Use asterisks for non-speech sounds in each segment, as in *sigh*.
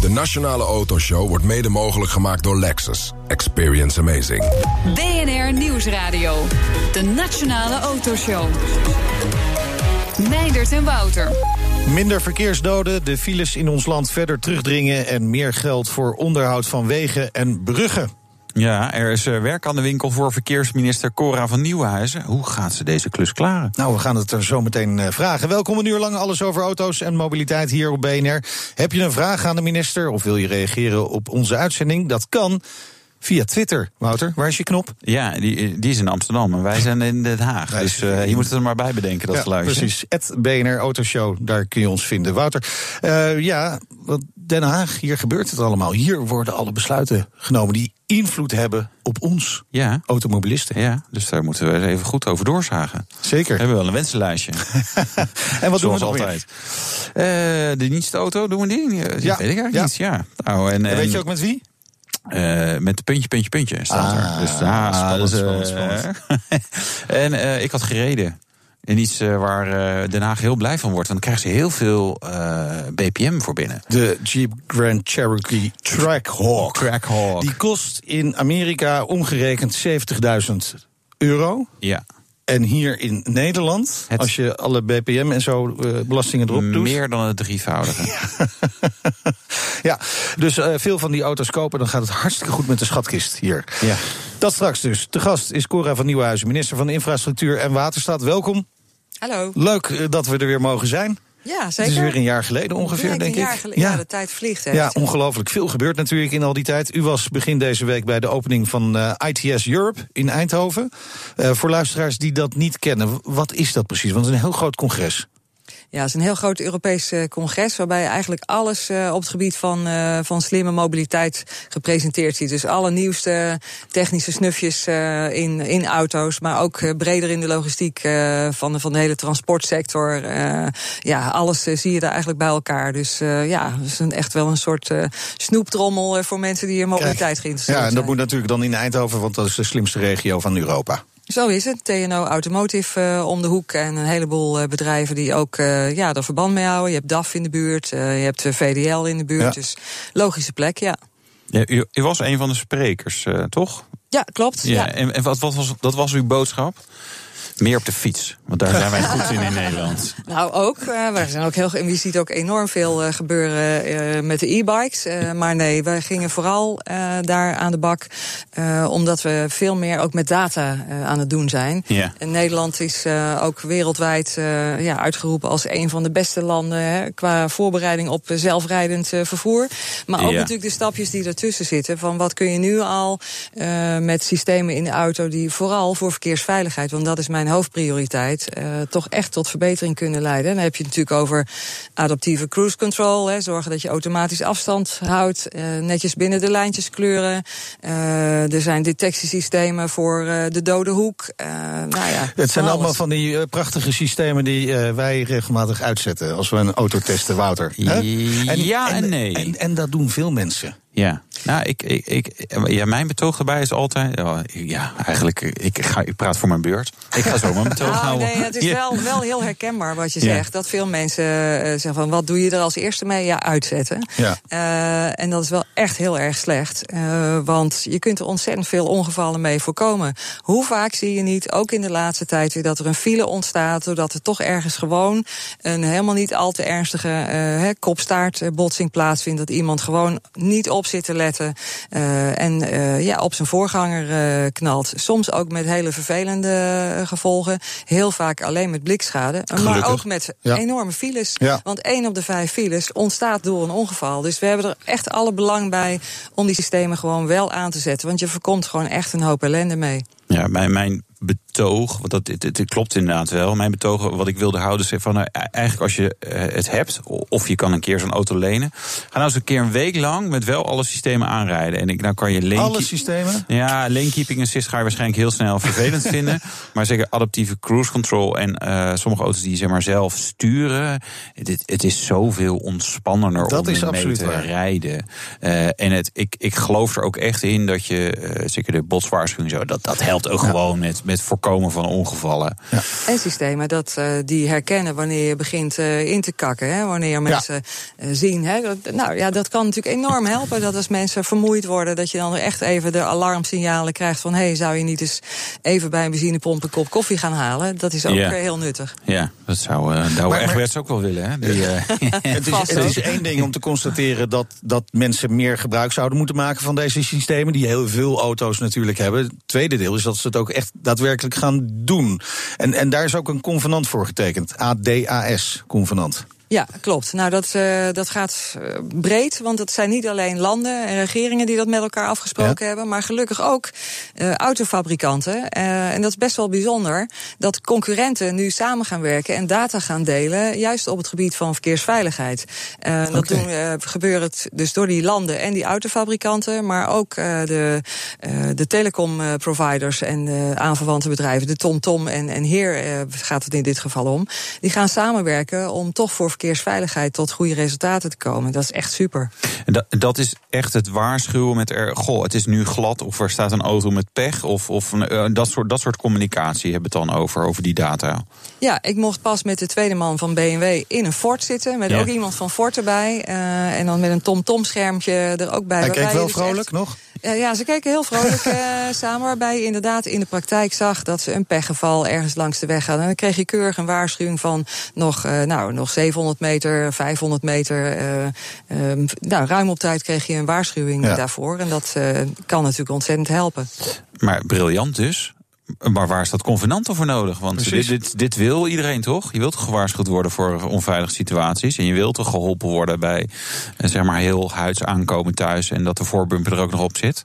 De Nationale Autoshow wordt mede mogelijk gemaakt door Lexus. Experience amazing. BNR Nieuwsradio. De Nationale Autoshow. Meindert en Wouter. Minder verkeersdoden, de files in ons land verder terugdringen... en meer geld voor onderhoud van wegen en bruggen. Ja, er is eh, werk aan de winkel voor verkeersminister Cora van Nieuwenhuizen. Hoe gaat ze deze klus klaren? Nou, we gaan het er zo meteen eh, vragen. Welkom een uur lang alles over auto's en mobiliteit hier op BNR. Heb je een vraag aan de minister of wil je reageren op onze uitzending? Dat kan via Twitter. Wouter, waar is je knop? Ja, die, die is in Amsterdam en wij zijn in Den Haag. Wij dus eh, je moet het er maar bij bedenken, dat ja, geluidje. precies. Het BNR Autoshow, daar kun je ons vinden. Wouter, eh, ja, wat Den Haag, hier gebeurt het allemaal. Hier worden alle besluiten genomen die invloed hebben op ons, Ja, automobilisten. ja, dus daar moeten we even goed over doorzagen. We Zeker. hebben wel een wensenlijstje. *laughs* En wat doen we altijd. Eh, de auto, doen we die? Ja, dat weet ik eigenlijk ja. niet. Ja. Nou, en, En en, weet je ook met wie? Eh, met puntje, puntje, puntje staat Ah, er. Dus, ah, spannend, dus, spannend, eh, *laughs* en eh, ik had gereden. En iets waar Den Haag heel blij van wordt. Want dan krijgen ze heel veel BPM voor binnen. De Jeep Grand Cherokee Trackhawk. Trackhawk. Die kost in Amerika omgerekend 70.000 euro. Ja, En hier in Nederland, Het- als je alle BPM en zo eh, belastingen erop doet. meer dan het drievoudige. *laughs* Ja, dus eh, veel van die auto's kopen, dan gaat het hartstikke goed met de schatkist hier. Ja. Dat straks dus. De gast is Cora van Nieuwenhuizen, minister van Infrastructuur en Waterstaat. Welkom. Hallo. Leuk eh, dat we er weer mogen zijn. Ja, Het zeker. is weer een jaar geleden ongeveer, denk ik. jaar geleden. Ja. de tijd vliegt. Hè. Ja, ongelooflijk veel gebeurt natuurlijk in al die tijd. U was begin deze week bij de opening van eh, ITS Europe in Eindhoven. Eh, voor luisteraars die dat niet kennen, wat is dat precies? Want het is een heel groot congres. Ja, het is een heel groot Europees eh, congres... waarbij je eigenlijk alles eh, op het gebied van, eh, van slimme mobiliteit gepresenteerd ziet. Dus alle nieuwste technische snufjes in, in auto's... maar ook breder in de logistiek van, de, van de hele transportsector. Ja, alles zie je daar eigenlijk bij elkaar. Dus ja, het is een, echt wel een soort snoeptrommel... voor mensen die in mobiliteit geïnteresseerd Ja, en dat zijn. moet natuurlijk dan in Eindhoven, want dat is de slimste regio van Europa. Zo is het. TNO Automotive eh, om de hoek en een heleboel eh, bedrijven die ook eh, ja, er verband mee houden. Je hebt DAF in de buurt, je hebt VDL in de buurt. Ja. Dus logische plek, ja. Ja, u, u was een van de sprekers, eh, toch? Ja, klopt. Ja. Ja. En, en wat, wat was, dat was uw boodschap? Meer op de fiets. Want daar zijn wij *laughs* goed in in Nederland. Nou, ook. eh we zijn ook heel, en je ziet ook enorm veel eh, gebeuren eh, met de e-bikes. Maar nee, wij gingen vooral daar aan de bak. omdat we veel meer ook met data aan het doen zijn. Ja. En Nederland is ook wereldwijd ja, uitgeroepen als een van de beste landen hè, qua voorbereiding op zelfrijdend vervoer. Maar ook natuurlijk de stapjes die ertussen zitten. Van wat kun je nu al met systemen in de auto die vooral voor verkeersveiligheid, want dat is mijn hoofdprioriteit, eh, toch echt tot verbetering kunnen leiden. En dan heb je het natuurlijk over adaptieve cruise control. Hè, zorgen dat je automatisch afstand houdt. eh, netjes binnen de lijntjes kleuren. Eh, er zijn detectiesystemen voor eh, de dode hoek. Eh, nou ja, Het zijn allemaal van die prachtige systemen die eh, wij regelmatig uitzetten als we een auto testen, Wouter. Hè? Ja en nee. En, en dat doen veel mensen. Ja, nou, ik, ik, ik, ja, mijn betoog daarbij is altijd. Ja, eigenlijk, ik, ga, ik praat voor mijn beurt. Ik ga zo mijn betoog Nou, *laughs* houden. nee, het is wel, wel heel herkenbaar wat je Ja. zegt. Dat veel mensen eh, zeggen van wat doe je er als eerste mee? Ja, uitzetten. Ja. Eh, en dat is wel echt heel erg slecht. Eh, want je kunt er ontzettend veel ongevallen mee voorkomen. Hoe vaak zie je niet, ook in de laatste tijd weer, dat er een file ontstaat. Doordat er toch ergens gewoon een helemaal niet al te ernstige kopstaartbotsing plaatsvindt. Dat iemand gewoon niet op zit te letten. eh, en eh, ja, op zijn voorganger eh, knalt. Soms ook met hele vervelende gevolgen. Heel vaak alleen met blikschade. Maar ook met Ja. enorme files. Ja. Want één op de vijf files ontstaat door een ongeval. Dus we hebben er echt alle belang bij om die systemen gewoon wel aan te zetten. Want je voorkomt gewoon echt een hoop ellende mee. Ja, mijn, mijn betoog, want dat, het klopt inderdaad wel. Mijn betoog, wat ik wilde houden, is van nou, eigenlijk als je eh, het hebt, of je kan een keer zo'n auto lenen, ga nou eens een keer een week lang met wel alle systemen aanrijden. En ik, nou kan je lane Alle systemen? Ja, lane keeping assist ga je waarschijnlijk heel snel vervelend *laughs* vinden. Maar zeker adaptieve cruise control en eh, sommige auto's die zeg maar zelf sturen. Het, het is zoveel ontspannender Dat om is absoluut te waar. rijden. Eh, en het, ik, ik geloof er ook echt in dat je, zeker de botswaarschuwing zo, dat, dat helpt ook gewoon met, met voorkomen van ongevallen. En systemen dat, eh, die herkennen wanneer je begint eh, in te kakken. Hè, wanneer mensen eh, zien. Hè, dat, nou ja, dat kan natuurlijk enorm helpen. Dat als mensen vermoeid worden, dat je dan echt even de alarmsignalen krijgt van hé, hey, zou je niet eens even bij een benzinepomp een kop koffie gaan halen? Dat is ook Ja. heel nuttig. Ja, dat zou uh, Douwe Maar- Egberts ook wel willen. Hè? Die, *laughs* Het is, *laughs* het is één ding om te constateren dat, dat mensen meer gebruik zouden moeten maken van deze systemen, die heel veel auto's natuurlijk hebben. Het tweede deel is dat ze het ook echt daadwerkelijk gaan doen. En, en daar is ook een convenant voor getekend. ADAS-convenant. Ja, klopt. Nou, dat, eh, dat gaat eh, breed, want het zijn niet alleen landen en regeringen die dat met elkaar afgesproken hebben, maar gelukkig ook eh, autofabrikanten. Eh, en dat is best wel bijzonder dat concurrenten nu samen gaan werken en data gaan delen, juist op het gebied van verkeersveiligheid. Eh, Dat doen, gebeurt het dus door die landen en die autofabrikanten, maar ook eh, de, eh, de telecomproviders en de aanverwante bedrijven, de TomTom en, en Heer eh, gaat het in dit geval om. Die gaan samenwerken om toch voor verkeersveiligheid tot goede resultaten te komen. Dat is echt super. En dat, dat is echt het waarschuwen met er. Goh, het is nu glad of er staat een auto met pech. Of, of eh, dat, soort, dat soort communicatie hebben we het dan over, over die data. Ja, ik mocht pas met de tweede man van BMW in een Ford zitten. Met Ja. ook iemand van Ford erbij. eh, en dan met een TomTom-schermpje er ook bij. Hij keek wel dus vrolijk echt- nog? Ja, ja, ze keken heel vrolijk *laughs* eh, samen. Waarbij je inderdaad in de praktijk zag dat ze een pechgeval ergens langs de weg hadden. En dan kreeg je keurig een waarschuwing van nog, eh, nou, nog 700 meter, 500 meter. eh, ehm, nou, ruim op tijd kreeg je een waarschuwing Ja. daarvoor. En dat eh, kan natuurlijk ontzettend helpen. Maar briljant dus. Maar waar is dat convenant voor nodig? Want dit, dit, dit wil iedereen toch? Je wilt toch gewaarschuwd worden voor onveilige situaties. En je wilt toch geholpen worden bij eh, zeg maar heel huids aankomen thuis. En dat de voorbumper er ook nog op zit.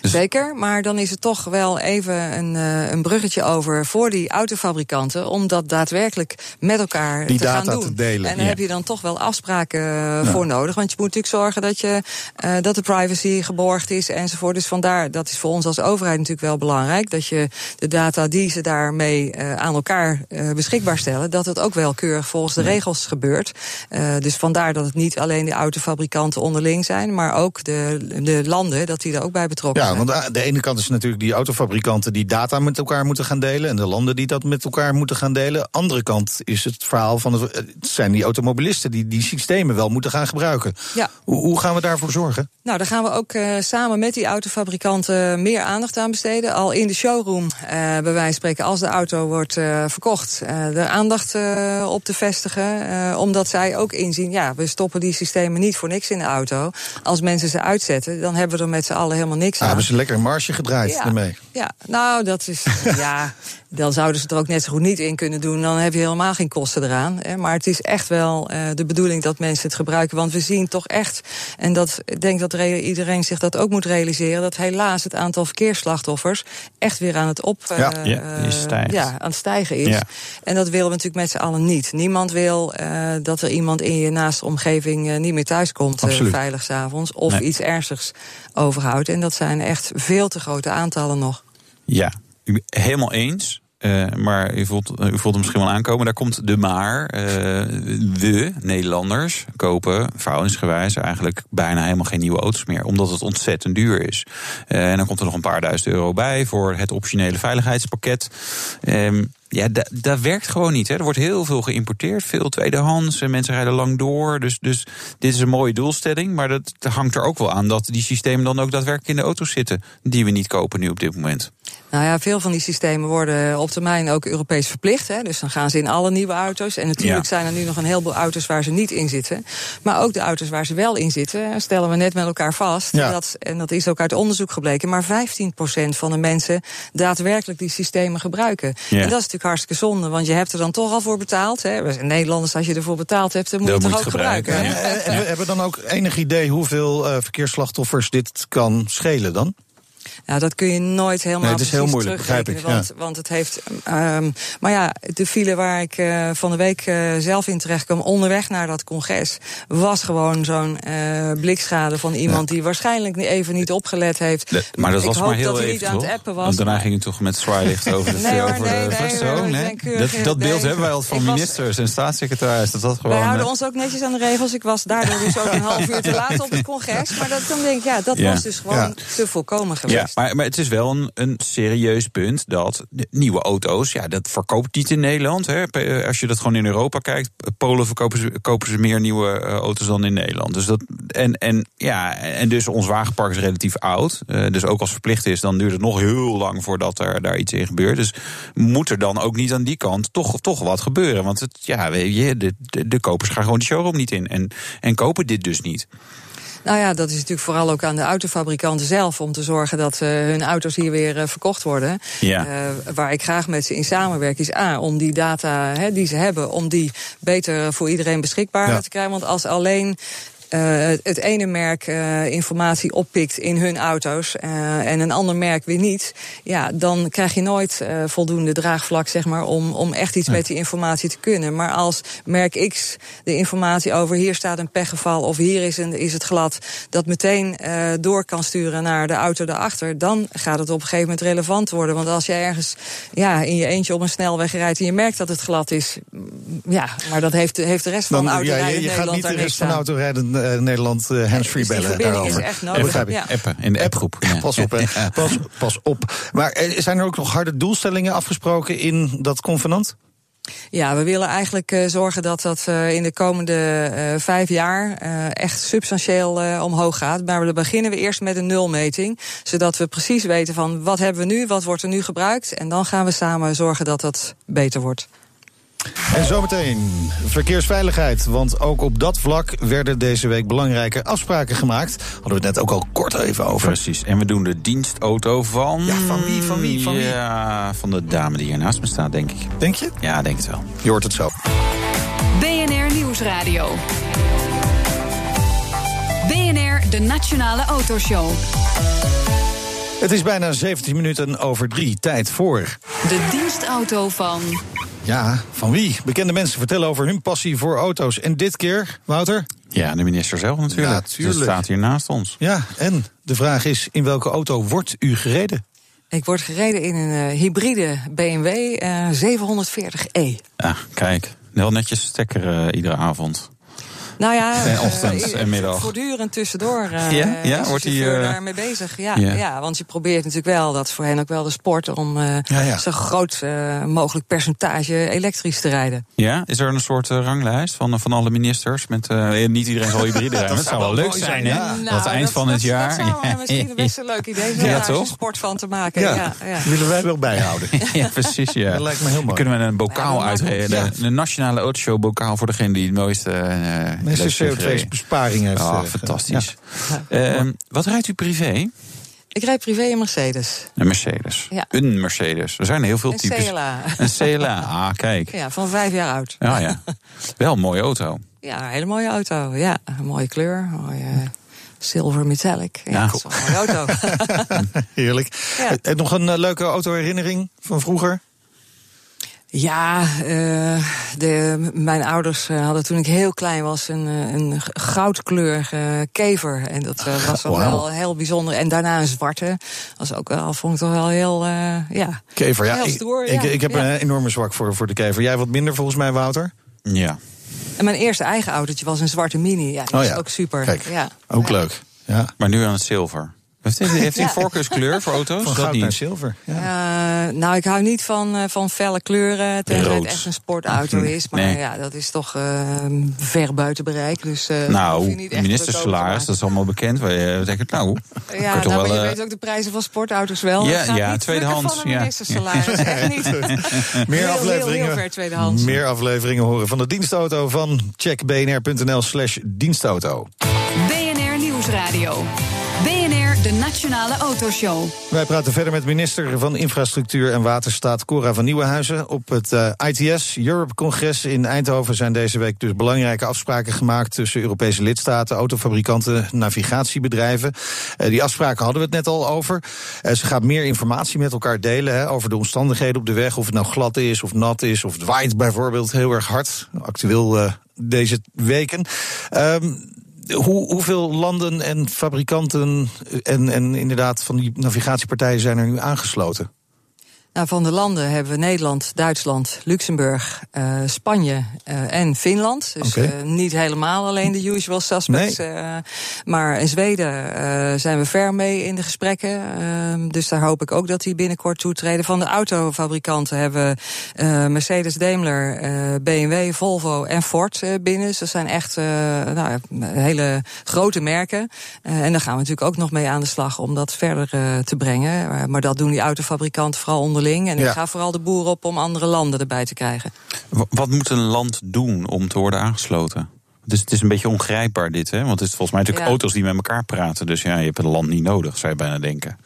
Dus- Zeker, maar dan is het toch wel even een, eh, een bruggetje over voor die autofabrikanten. Om dat daadwerkelijk met elkaar Die te data gaan doen. te delen. En daar Ja. heb je dan toch wel afspraken eh, voor nodig. Want je moet natuurlijk zorgen dat, je, eh, dat de privacy geborgd is enzovoort. Dus vandaar, dat is voor ons als overheid natuurlijk wel belangrijk. Dat je de data die ze daarmee eh, aan elkaar eh, beschikbaar stellen. Dat het ook wel keurig volgens de regels gebeurt. Eh, dus vandaar dat het niet alleen de autofabrikanten onderling zijn. Maar ook de, de landen, dat die er ook bij betrokken Ja, zijn. want aan de ene kant is natuurlijk die autofabrikanten die data met elkaar moeten gaan delen. En de landen die dat met elkaar moeten gaan delen. Andere kant is het verhaal van het, zijn die automobilisten die die systemen wel moeten gaan gebruiken. Ja. Hoe, hoe gaan we daarvoor zorgen? Nou, daar gaan we ook samen met die autofabrikanten meer aandacht aan besteden. Al in de showroom, bij wijze van spreken, als de auto wordt eh, verkocht, eh er aandacht eh, op te vestigen. eh, omdat zij ook inzien, ja, we stoppen die systemen niet voor niks in de auto. Als mensen ze uitzetten, dan hebben we er met z'n allen helemaal niks Ah, aan. hebben ze lekker een marge gedraaid Ja. ermee. Ja, nou, dat is. *laughs* ja, dan zouden ze het er ook net zo goed niet in kunnen doen. Dan heb je helemaal geen kosten eraan. Hè. Maar het is echt wel eh, de bedoeling dat mensen het gebruiken. Want we zien toch echt. En dat ik denk dat re- iedereen zich dat ook moet realiseren. Dat helaas het aantal verkeersslachtoffers echt weer aan het op. eh, Ja, ja, die eh, stijgt. ja, aan het stijgen is. Ja. En dat willen we natuurlijk met z'n allen niet. Niemand wil eh, dat er iemand in je naaste omgeving eh, niet meer thuis komt. eh, veilig s'avonds. Of Nee. iets ernstigs overhoudt. En dat zijn echt veel te grote aantallen nog. Ja, helemaal eens. Eh, maar u voelt, u voelt hem misschien wel aankomen. Daar komt de maar. Eh, we, Nederlanders, kopen verhoudingsgewijs eigenlijk bijna helemaal geen nieuwe auto's meer. Omdat het ontzettend duur is. Eh, en dan komt er nog een paar duizend euro bij voor het optionele veiligheidspakket. Ehm, ja, da- dat werkt gewoon niet. Hè. Er wordt heel veel geïmporteerd, veel tweedehands. En mensen rijden lang door. Dus, dus dit is een mooie doelstelling. Maar dat hangt er ook wel aan dat die systemen dan ook daadwerkelijk in de auto's zitten. Die we niet kopen nu op dit moment. Nou ja, veel van die systemen worden op termijn ook Europees verplicht. Hè. Dus dan gaan ze in alle nieuwe auto's. En natuurlijk Ja. zijn er nu nog een heleboel auto's waar ze niet in zitten. Maar ook de auto's waar ze wel in zitten, stellen we net met elkaar vast. Ja. Dat, en dat is ook uit onderzoek gebleken. Maar 15% van de mensen daadwerkelijk die systemen gebruiken. Ja. En dat is natuurlijk hartstikke zonde, want je hebt er dan toch al voor betaald. Hè. We zijn Nederlanders, als je ervoor betaald hebt, dan moet je het toch ook gebruiken. gebruiken, hè. Eh, Hebben we dan ook enig idee hoeveel eh, verkeersslachtoffers dit kan schelen dan? Nou, dat kun je nooit helemaal Nee, het is heel precies moeilijk, begrijp ik, Want, want het heeft. ehm, maar ja, de file waar ik eh, van de week eh, zelf in terecht kwam, onderweg naar dat congres, was gewoon zo'n eh, blikschade van iemand die waarschijnlijk even niet opgelet heeft. Maar dat ik was hoop maar heel dat hij even, niet aan het appen was. Want daarna ging je toch met zwaailicht *laughs* over de, Nee over nee, de nee, nee? Dat, dat beeld hebben wij altijd van was- ministers en staatssecretaris. Dat dat gewoon... Wij houden ons ook netjes aan de regels. Ik was daardoor dus ook een half uur te laat op het congres. Maar dat, dan denk ik, ja, dat Ja. was dus gewoon Ja. te voorkomen geweest. Maar, maar het is wel een, een serieus punt dat nieuwe auto's, ja, dat verkoopt niet in Nederland. Hè. P- Als je dat gewoon in Europa kijkt, Polen verkopen ze, kopen ze meer nieuwe eh, auto's dan in Nederland. Dus dat, en, en, ja, en dus ons wagenpark is relatief oud. Eh, dus ook als verplicht is, dan duurt het nog heel lang voordat er daar iets in gebeurt. Dus moet er dan ook niet aan die kant toch, toch wat gebeuren? Want het, ja, weet je, de, de, de kopers gaan gewoon de showroom niet in en, en kopen dit dus niet. Nou ja, dat is natuurlijk vooral ook aan de autofabrikanten zelf om te zorgen dat eh, hun auto's hier weer eh, verkocht worden. Ja. Eh, waar ik graag met ze in samenwerk is A, om die data hè, die ze hebben, om die beter voor iedereen beschikbaar Ja. te krijgen. Want als alleen eh, het ene merk eh, informatie oppikt in hun auto's eh, en een ander merk weer niet, ja, dan krijg je nooit eh, voldoende draagvlak zeg maar, om, om echt iets met die informatie te kunnen. Maar als merk X de informatie over hier staat een pechgeval of hier is, een, is het glad, dat meteen eh, door kan sturen naar de auto daarachter, dan gaat het op een gegeven moment relevant worden. Want als je ergens ja, in je eentje op een snelweg rijdt en je merkt dat het glad is, ja, maar dat heeft, heeft de rest van de Dan, ja, autorijden je, je in gaat Nederland niet de rest van autorijden eh, Nederland eh, handsfree Dus bellen verbinding is daarover. echt Dat nodig. Ja. Appen, in de appgroep. Ja. Pas op, hè. Pas, pas op. Maar eh, zijn er ook nog harde doelstellingen afgesproken in dat convenant? Ja, we willen eigenlijk eh, zorgen dat dat in de komende eh, vijf jaar eh, echt substantieel eh, omhoog gaat. Maar dan beginnen we eerst met een nulmeting. Zodat we precies weten van wat hebben we nu, wat wordt er nu gebruikt. En dan gaan we samen zorgen dat dat beter wordt. En zometeen verkeersveiligheid. Want ook op dat vlak werden deze week belangrijke afspraken gemaakt. Hadden we het net ook al kort even over. Precies. En we doen de dienstauto van. Ja, van wie, van wie, van wie? Ja, van de dame die hier naast me staat, denk ik. Denk je? Ja, denk het wel. Je hoort het zo. BNR Nieuwsradio. BNR, de Nationale Autoshow. Het is bijna 17 minuten over drie. Tijd voor. De dienstauto van. Ja, van wie? Bekende mensen vertellen over hun passie voor auto's. En dit keer, Wouter? Ja, de minister zelf natuurlijk. Ja, tuurlijk. Ze staat hier naast ons. Ja, en de vraag is: in welke auto wordt u gereden? Ik word gereden in een eh, hybride BMW eh, 740e. Ah, kijk. Heel netjes stekker eh, iedere avond. Nou ja, En eh, ochtend eh, en middag. Voortdurend tussendoor. eh, Ja? Ja? de Wordt eh, daarmee bezig. Ja, ja. ja. want je probeert natuurlijk wel, dat is voor hen ook wel de sport, om eh, Ja, ja. zo groot eh, mogelijk percentage elektrisch te rijden. Ja, is er een soort eh, ranglijst van, van alle ministers? Met, eh, niet iedereen zal hybride *laughs* rijden. Dat zou wel leuk zijn, zijn, hè? Nou, het eind dat- van dat- het jaar. Dat zou eh, misschien best een leuk idee zijn Ja, om daar een sport van te maken. Ja, Ja, ja. willen wij wel bijhouden. *laughs* Ja, precies, ja. Dat lijkt me heel mooi. Dan kunnen we een bokaal dat uitreden. de nationale autoshow bokaal voor degene die het mooiste... eh gereden. CO2-besparing heeft. Ah, eh, fantastisch. Ja. Ehm, wat rijdt u privé? Ik rijd privé een Mercedes. Een Mercedes. Ja. Een Mercedes. Er zijn heel veel Een types. CLA. Een CLA. Ah, kijk. Ja, van vijf jaar oud. Ja, ja. Wel een mooie auto. Ja, een hele mooie auto. Ja, een mooie kleur. Een mooie eh, silver metallic. Ja, een mooie auto. *laughs* Heerlijk. Ja. Eh, nog een eh, leuke autoherinnering van vroeger? Ja, eh, de, mijn ouders eh, hadden toen ik heel klein was een, eh, een goudkleurige kever. En dat was wel heel bijzonder. En daarna een zwarte. Dat was ook wel, vond ik toch wel heel, eh, ja. Kever, ja. Heel Ik, stoer, ik, ja. ik heb Ja. een enorme zwak voor, voor de kever. Jij wat minder volgens mij, Wouter? Ja. En mijn eerste eigen autootje was een zwarte mini. Ja, dat Oh ja. ook super. Kijk, ja. ook Ja. leuk. Ja. Maar nu aan het zilver. Heeft hij, heeft hij een Ja. voorkeurskleur voor auto's? Van dat goud naar niet. zilver. Ja. Eh, nou, ik hou niet van, eh, van felle kleuren. Tenzij het echt een sportauto is. Maar Nee. ja, dat is toch eh, ver buiten bereik. Dus, eh, je Nou, ministersalaris, dat is allemaal bekend. Denken, nou, Ja, nou, maar wel, je eh, weet ook de prijzen van sportauto's wel. Ja, ja, tweedehands, van ministersalaris. Echt niet. *laughs* Meer Heel, afleveringen. Heel, heel ver tweedehands. Meer afleveringen horen van de dienstauto van checkbnr.nl slash dienstauto. BNR Nieuwsradio. BNR, de Nationale Autoshow. Wij praten verder met minister van Infrastructuur en Waterstaat Cora van Nieuwenhuizen. Op het uh, ITS Europe Congres in Eindhoven zijn deze week dus belangrijke afspraken gemaakt tussen Europese lidstaten, autofabrikanten, navigatiebedrijven. Uh, die afspraken hadden we het net al over. Uh, ze gaan meer informatie met elkaar delen hè, over de omstandigheden op de weg. Of het nou glad is, of nat is, of het bijvoorbeeld heel erg hard. Actueel deze weken. Um, hoe, hoeveel landen en fabrikanten en, en inderdaad van die navigatiepartijen zijn er nu aangesloten? Nou, van de landen hebben we Nederland, Duitsland, Luxemburg, uh, Spanje uh, en Finland. Dus okay. uh, niet helemaal alleen de usual suspects. Nee. maar in Zweden zijn we ver mee in de gesprekken. Ehm, dus daar hoop ik ook dat die binnenkort toetreden. Van de autofabrikanten hebben we Mercedes, Daimler, BMW, Volvo en Ford binnen. Dus dat zijn echt nou, hele grote merken. en daar gaan we natuurlijk ook nog mee aan de slag om dat verder te brengen. maar dat doen die autofabrikanten vooral onderling. En ik ga vooral de boeren op om andere landen erbij te krijgen. Wat moet een land doen om te worden aangesloten? Dus het is een beetje ongrijpbaar dit, hè? Want het is volgens mij natuurlijk auto's die met elkaar praten. Dus ja, je hebt een land niet nodig, zou je bijna denken.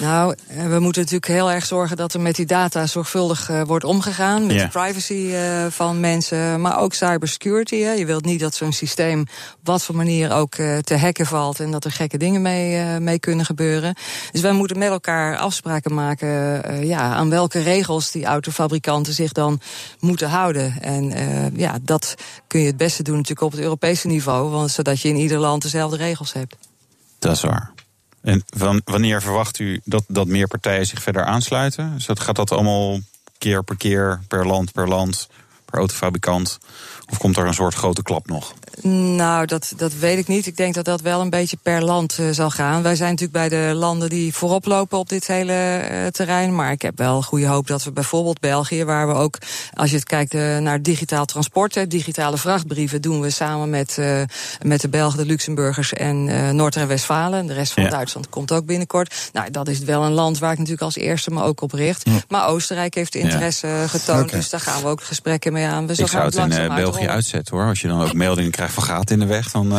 Nou, eh, we moeten natuurlijk heel erg zorgen dat er met die data zorgvuldig uh, wordt omgegaan. Met ja. de privacy uh, van mensen, maar ook cybersecurity. Hè. Je wilt niet dat zo'n systeem op wat voor manier ook te hacken valt... en dat er gekke dingen mee, mee kunnen gebeuren. Dus wij moeten met elkaar afspraken maken... ja, aan welke regels die autofabrikanten zich dan moeten houden. En ja, dat kun je het beste doen natuurlijk op het Europese niveau, want, zodat je in ieder land dezelfde regels hebt. Dat is waar. En wanneer verwacht u dat, dat meer partijen zich verder aansluiten? Dus dat, gaat dat allemaal keer per keer, per land per land, per autofabrikant? Of komt er een soort grote klap nog? Nou, dat, dat weet ik niet. Ik denk dat dat wel een beetje per land uh, zal gaan. Wij zijn natuurlijk bij de landen die voorop lopen op dit hele uh, terrein. Maar ik heb wel goede hoop dat we bijvoorbeeld België, waar we ook, als je het kijkt uh, naar digitaal transport, digitale vrachtbrieven, doen we samen met, met de Belgen, de Luxemburgers en Noord- en Westfalen. De rest van ja. Duitsland komt ook binnenkort. Nou, dat is wel een land waar ik natuurlijk als eerste me ook op richt. Ja. Maar Oostenrijk heeft interesse ja. getoond, okay. dus daar gaan we ook gesprekken mee aan. We ik zou het in België uitzetten hoor. Als je dan ook *laughs* meldingen krijgt van gaten in de weg, dan. Uh...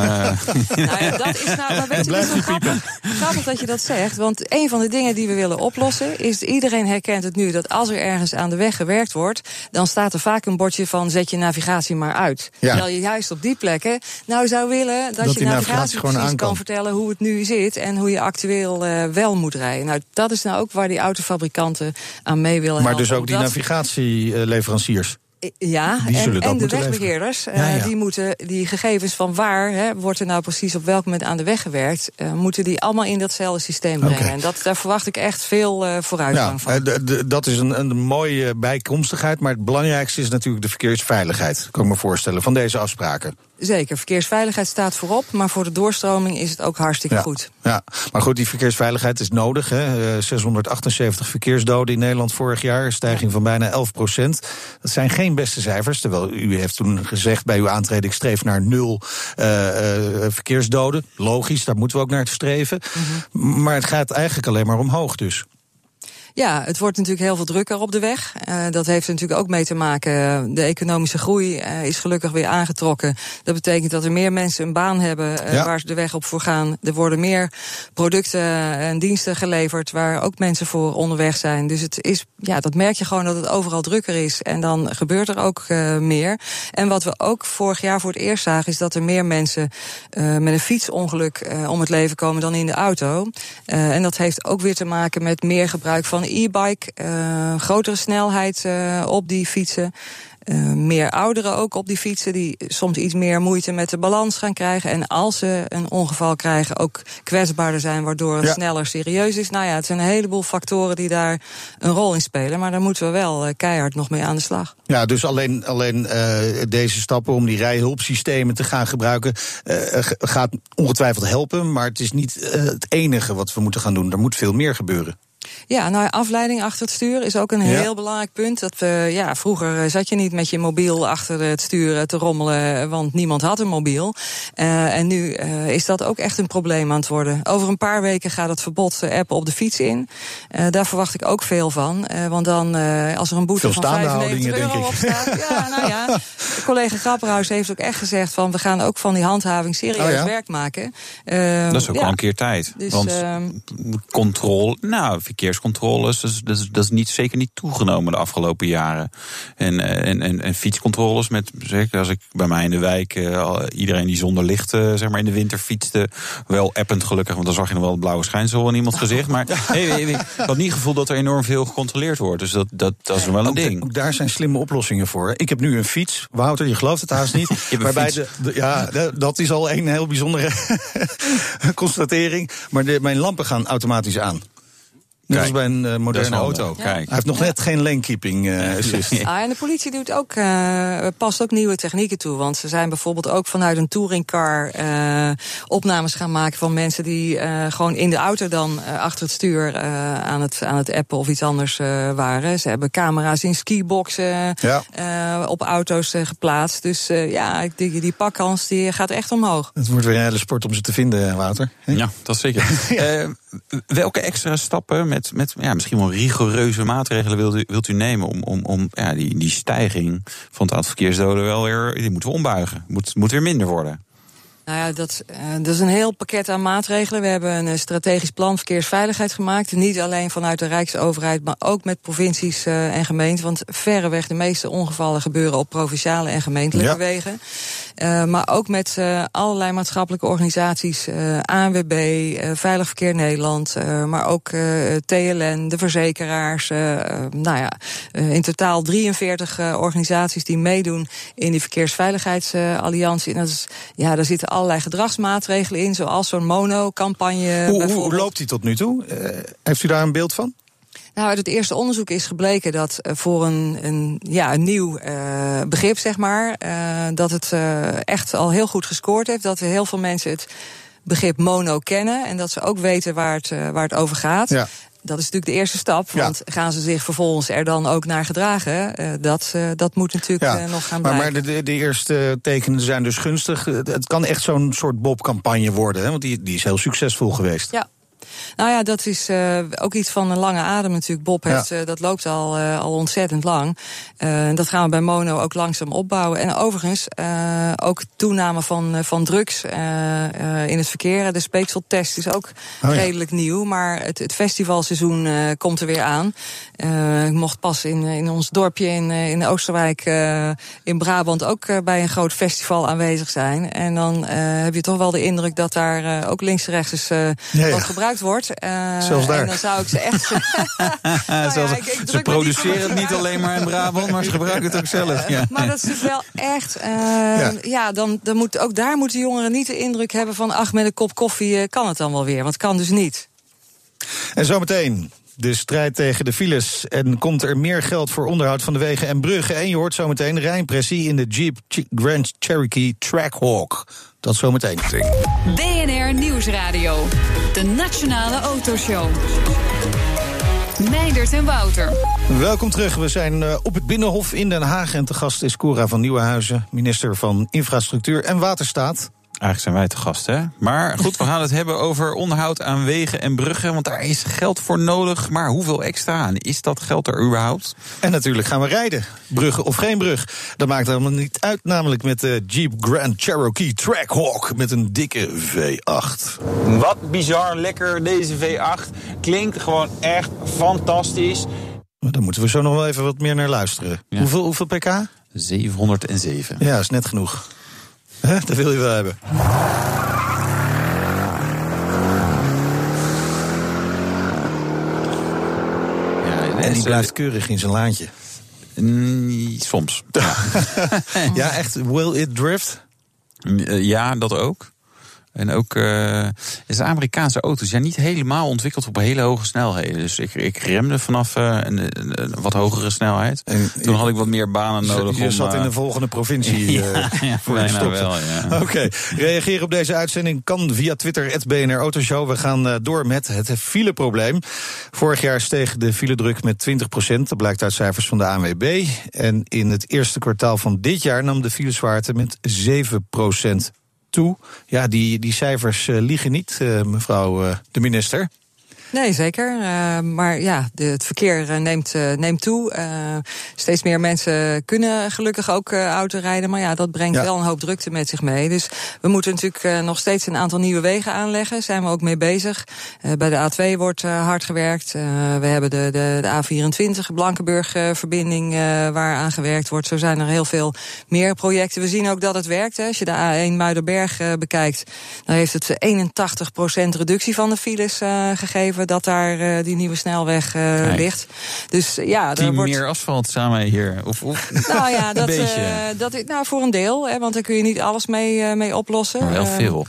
nou ja, *laughs* dat is nou, maar weet je, grappig, grappig dat je dat zegt. Want een van de dingen die we willen oplossen is: iedereen herkent het nu dat als er ergens aan de weg gewerkt wordt, dan staat er vaak een bordje van zet je navigatie maar uit. Ja. Terwijl je juist op die plekken nou zou willen dat, dat je navigatie, navigatie precies kan vertellen hoe het nu zit en hoe je actueel uh, wel moet rijden. Nou, dat is nou ook waar die autofabrikanten aan mee willen maar helpen. Maar dus ook die navigatieleveranciers? Ja, en, en de wegbeheerders, ja, ja. Uh, die moeten die gegevens van waar hè, wordt er nou precies op welk moment aan de weg gewerkt, uh, moeten die allemaal in datzelfde systeem brengen. Okay. En dat, daar verwacht ik echt veel uh, vooruitgang ja, van. dat is een, een mooie bijkomstigheid, maar het belangrijkste is natuurlijk de verkeersveiligheid, kan ik me voorstellen, van deze afspraken. Zeker, verkeersveiligheid staat voorop, maar voor de doorstroming is het ook hartstikke ja, goed. Ja, maar goed, die verkeersveiligheid is nodig. Hè. 678 verkeersdoden in Nederland vorig jaar, stijging van bijna 11 procent. Dat zijn geen beste cijfers, terwijl u heeft toen gezegd bij uw aantreden... ik streef naar nul uh, uh, verkeersdoden. Logisch, daar moeten we ook naar streven. Mm -hmm. Maar het gaat eigenlijk alleen maar omhoog dus. Ja, het wordt natuurlijk heel veel drukker op de weg. Uh, dat heeft er natuurlijk ook mee te maken. De economische groei uh, is gelukkig weer aangetrokken. Dat betekent dat er meer mensen een baan hebben uh, ja. waar ze de weg op voor gaan. Er worden meer producten en diensten geleverd waar ook mensen voor onderweg zijn. Dus het is, ja, dat merk je gewoon dat het overal drukker is. En dan gebeurt er ook meer. En wat we ook vorig jaar voor het eerst zagen, is dat er meer mensen met een fietsongeluk om het leven komen dan in de auto. en dat heeft ook weer te maken met meer gebruik van e-bike, uh, grotere snelheid uh, op die fietsen. Uh, meer ouderen ook op die fietsen die soms iets meer moeite met de balans gaan krijgen. En als ze een ongeval krijgen, ook kwetsbaarder zijn, waardoor het ja. sneller serieus is. Nou ja, het zijn een heleboel factoren die daar een rol in spelen. Maar daar moeten we wel uh, keihard nog mee aan de slag. Ja, dus alleen, alleen uh, deze stappen om die rijhulpsystemen te gaan gebruiken, gaat ongetwijfeld helpen. Maar het is niet het enige wat we moeten gaan doen. Er moet veel meer gebeuren. Ja, nou, afleiding achter het stuur is ook een Ja. heel belangrijk punt. Dat, eh, ja, vroeger eh, zat je niet met je mobiel achter het stuur eh, te rommelen, want niemand had een mobiel. Eh, en nu eh, is dat ook echt een probleem aan het worden. Over een paar weken gaat het verbod appen op de fiets in. Eh, daar verwacht ik ook veel van. Eh, want dan, eh, als er een boete Veel van staande 95 houdingen, euro op denk ik. staat. *laughs* Ja, nou ja. Collega Grapperhaus heeft ook echt gezegd van we gaan ook van die handhaving serieus Oh ja? werk maken. Dat is ook ja. al een keer tijd. Dus, Want ehm, controle, nou, verkeerscontroles, dat is, dat, is, dat is niet, zeker niet toegenomen de afgelopen jaren. En, eh, en, en, en fietscontroles, met, zeker als ik bij mij in de wijk, eh, iedereen die zonder licht zeg maar in de winter fietste, wel append gelukkig, want dan zag je nog wel het blauwe schijnsel in iemands gezicht. Maar hey, hey, hey, ik had niet het gevoel dat er enorm veel gecontroleerd wordt. Dus dat, dat, dat is wel een Ook, ding. ook daar zijn slimme oplossingen voor. Ik heb nu een fiets. Wouter, je gelooft het haast niet. *laughs* Waarbij de, de- ja, dat is al een heel bijzondere *laughs* constatering. Maar de, mijn lampen gaan automatisch aan. Net als bij een eh, moderne auto. Kijk. Hij heeft nog net geen lane keeping eh, assist. Ah, en de politie doet ook, eh, past ook nieuwe technieken toe. Want ze zijn bijvoorbeeld ook vanuit een touringcar eh, opnames gaan maken van mensen die eh, gewoon in de auto dan achter het stuur eh, aan, het, aan het appen of iets anders eh, waren. Ze hebben camera's in skiboxen Ja. eh, op auto's geplaatst. Dus eh, ja, die, die pakkans die gaat echt omhoog. Het wordt weer een hele sport om ze te vinden, Wouter. Ja, dat is zeker. *laughs* Eh, welke extra stappen met, met ja, misschien wel rigoureuze maatregelen wilt u, wilt u nemen om, om, om ja, die, die stijging van het aantal verkeersdoden wel weer, die moeten we ombuigen. Moet, moet weer minder worden. Nou ja, dat, eh, dat is een heel pakket aan maatregelen. We hebben een eh, strategisch plan verkeersveiligheid gemaakt. Niet alleen vanuit de Rijksoverheid, maar ook met provincies eh, en gemeenten. Want verreweg de meeste ongevallen gebeuren op provinciale en gemeentelijke Ja. wegen. Maar ook met allerlei maatschappelijke organisaties. ANWB, Veilig Verkeer Nederland. maar ook TLN, de verzekeraars. nou ja, in totaal 43 eh, organisaties die meedoen in die Verkeersveiligheidsalliantie. en dat is, ja, daar zitten allerlei gedragsmaatregelen in. Zoals zo'n mono-campagne Hoe, loopt hij tot nu toe? Eh, heeft u daar een beeld van? Nou, uit het eerste onderzoek is gebleken dat eh, voor een, een, ja, een nieuw eh, begrip, zeg maar, dat het echt al heel goed gescoord heeft. Dat we heel veel mensen het begrip mono kennen en dat ze ook weten waar het, waar het over gaat. Ja. Dat is natuurlijk de eerste stap, Ja. want gaan ze zich vervolgens er dan ook naar gedragen? Eh, dat, eh, dat moet natuurlijk eh, nog gaan maar, blijken. maar de, de, de eerste tekenen zijn dus gunstig. Het het kan echt zo'n soort Bob-campagne worden, hè? want die, die is heel succesvol geweest. Ja. Nou ja, dat is eh, ook iets van een lange adem natuurlijk. Bob heeft, eh, dat loopt al, eh, al ontzettend lang. Dat gaan we bij Mono ook langzaam opbouwen. En overigens, ook toename van, van drugs in het verkeer. De speekseltest is ook Oh ja. redelijk nieuw. Maar het, het festivalseizoen komt er weer aan. Ik mocht pas in, in ons dorpje in, in Oosterwijk in Brabant ook bij een groot festival aanwezig zijn. En dan heb je toch wel de indruk dat daar ook links en rechts ja. wat gebruikt wordt. Eh, Zelfs daar. En dan zou ik ze echt. *laughs* Nou ja, ik- ik ze produceren het niet alleen maar in Brabant, maar ze gebruiken het ook zelf. Ja. Maar dat is natuurlijk wel echt. eh, ja. dan, dan moet, ook daar moeten jongeren niet de indruk hebben van. ach, met een kop koffie eh, kan het dan wel weer. Want het kan dus niet. En zometeen de strijd tegen de files. En komt er meer geld voor onderhoud van de wegen en bruggen. En je hoort zometeen rijimpressie in de Jeep Grand Cherokee Trackhawk. Dat zometeen. BNR Nieuwsradio. De Nationale Autoshow. Meindert en Wouter. Welkom terug. We zijn eh, op het Binnenhof in Den Haag. En te gast is Cora van Nieuwenhuizen, minister van Infrastructuur en Waterstaat. Eigenlijk zijn wij te gast, hè? Maar goed, we gaan het hebben over onderhoud aan wegen en bruggen. Want daar is geld voor nodig. Maar hoeveel extra? En is dat geld er überhaupt? En natuurlijk gaan we rijden. Bruggen of geen brug. Dat maakt helemaal niet uit, namelijk met de Jeep Grand Cherokee Trackhawk. Met een dikke V8. Wat bizar lekker deze V8. Klinkt gewoon echt fantastisch. Maar Daar moeten we zo nog wel even wat meer naar luisteren. Ja. Hoeveel, hoeveel pk? 707. Ja, is net genoeg. Hè, dat wil je wel hebben. Ja, En die blijft keurig in zijn laantje. mm, soms. Ja. *laughs* Ja, echt, will it drift? Eh, ja, dat ook. En ook uh, de Amerikaanse auto's zijn niet helemaal ontwikkeld op hele hoge snelheden. Dus ik, ik remde vanaf uh, een, een, wat hogere snelheid. En, Toen had ik wat meer banen nodig. Je om, zat in uh, de volgende provincie. *laughs* ja, ja, voor bijna wel, ja. Oké, okay. reageer op deze uitzending kan via Twitter, het BNR Autoshow. We gaan door met het fileprobleem. Vorig jaar steeg de filedruk met 20% Dat blijkt uit cijfers van de ANWB. En in het eerste kwartaal van dit jaar nam de filezwaarte met 7 toe. Ja, die, die cijfers uh, liegen niet, uh, mevrouw uh, de minister. Nee, zeker. Uh, maar ja, de, het verkeer neemt, uh, neemt toe. Uh, steeds meer mensen kunnen gelukkig ook auto rijden. Maar ja, dat brengt ja. wel een hoop drukte met zich mee. Dus we moeten natuurlijk nog steeds een aantal nieuwe wegen aanleggen. Daar zijn we ook mee bezig. bij de A2 wordt hard gewerkt. we hebben de, de, de A24 Blankenburg-verbinding waar aan gewerkt wordt. Zo zijn er heel veel meer projecten. We zien ook dat het werkt. Hè. Als je de A1 Muiderberg bekijkt, dan heeft het 81% reductie van de files gegeven dat daar uh, die nieuwe snelweg uh, ligt. Dus ja, Team wordt... meer asfalt samen hier. Of, of *laughs* nou ja, dat, dat nou voor een deel, hè, want daar kun je niet alles mee, mee oplossen. Maar wel veel.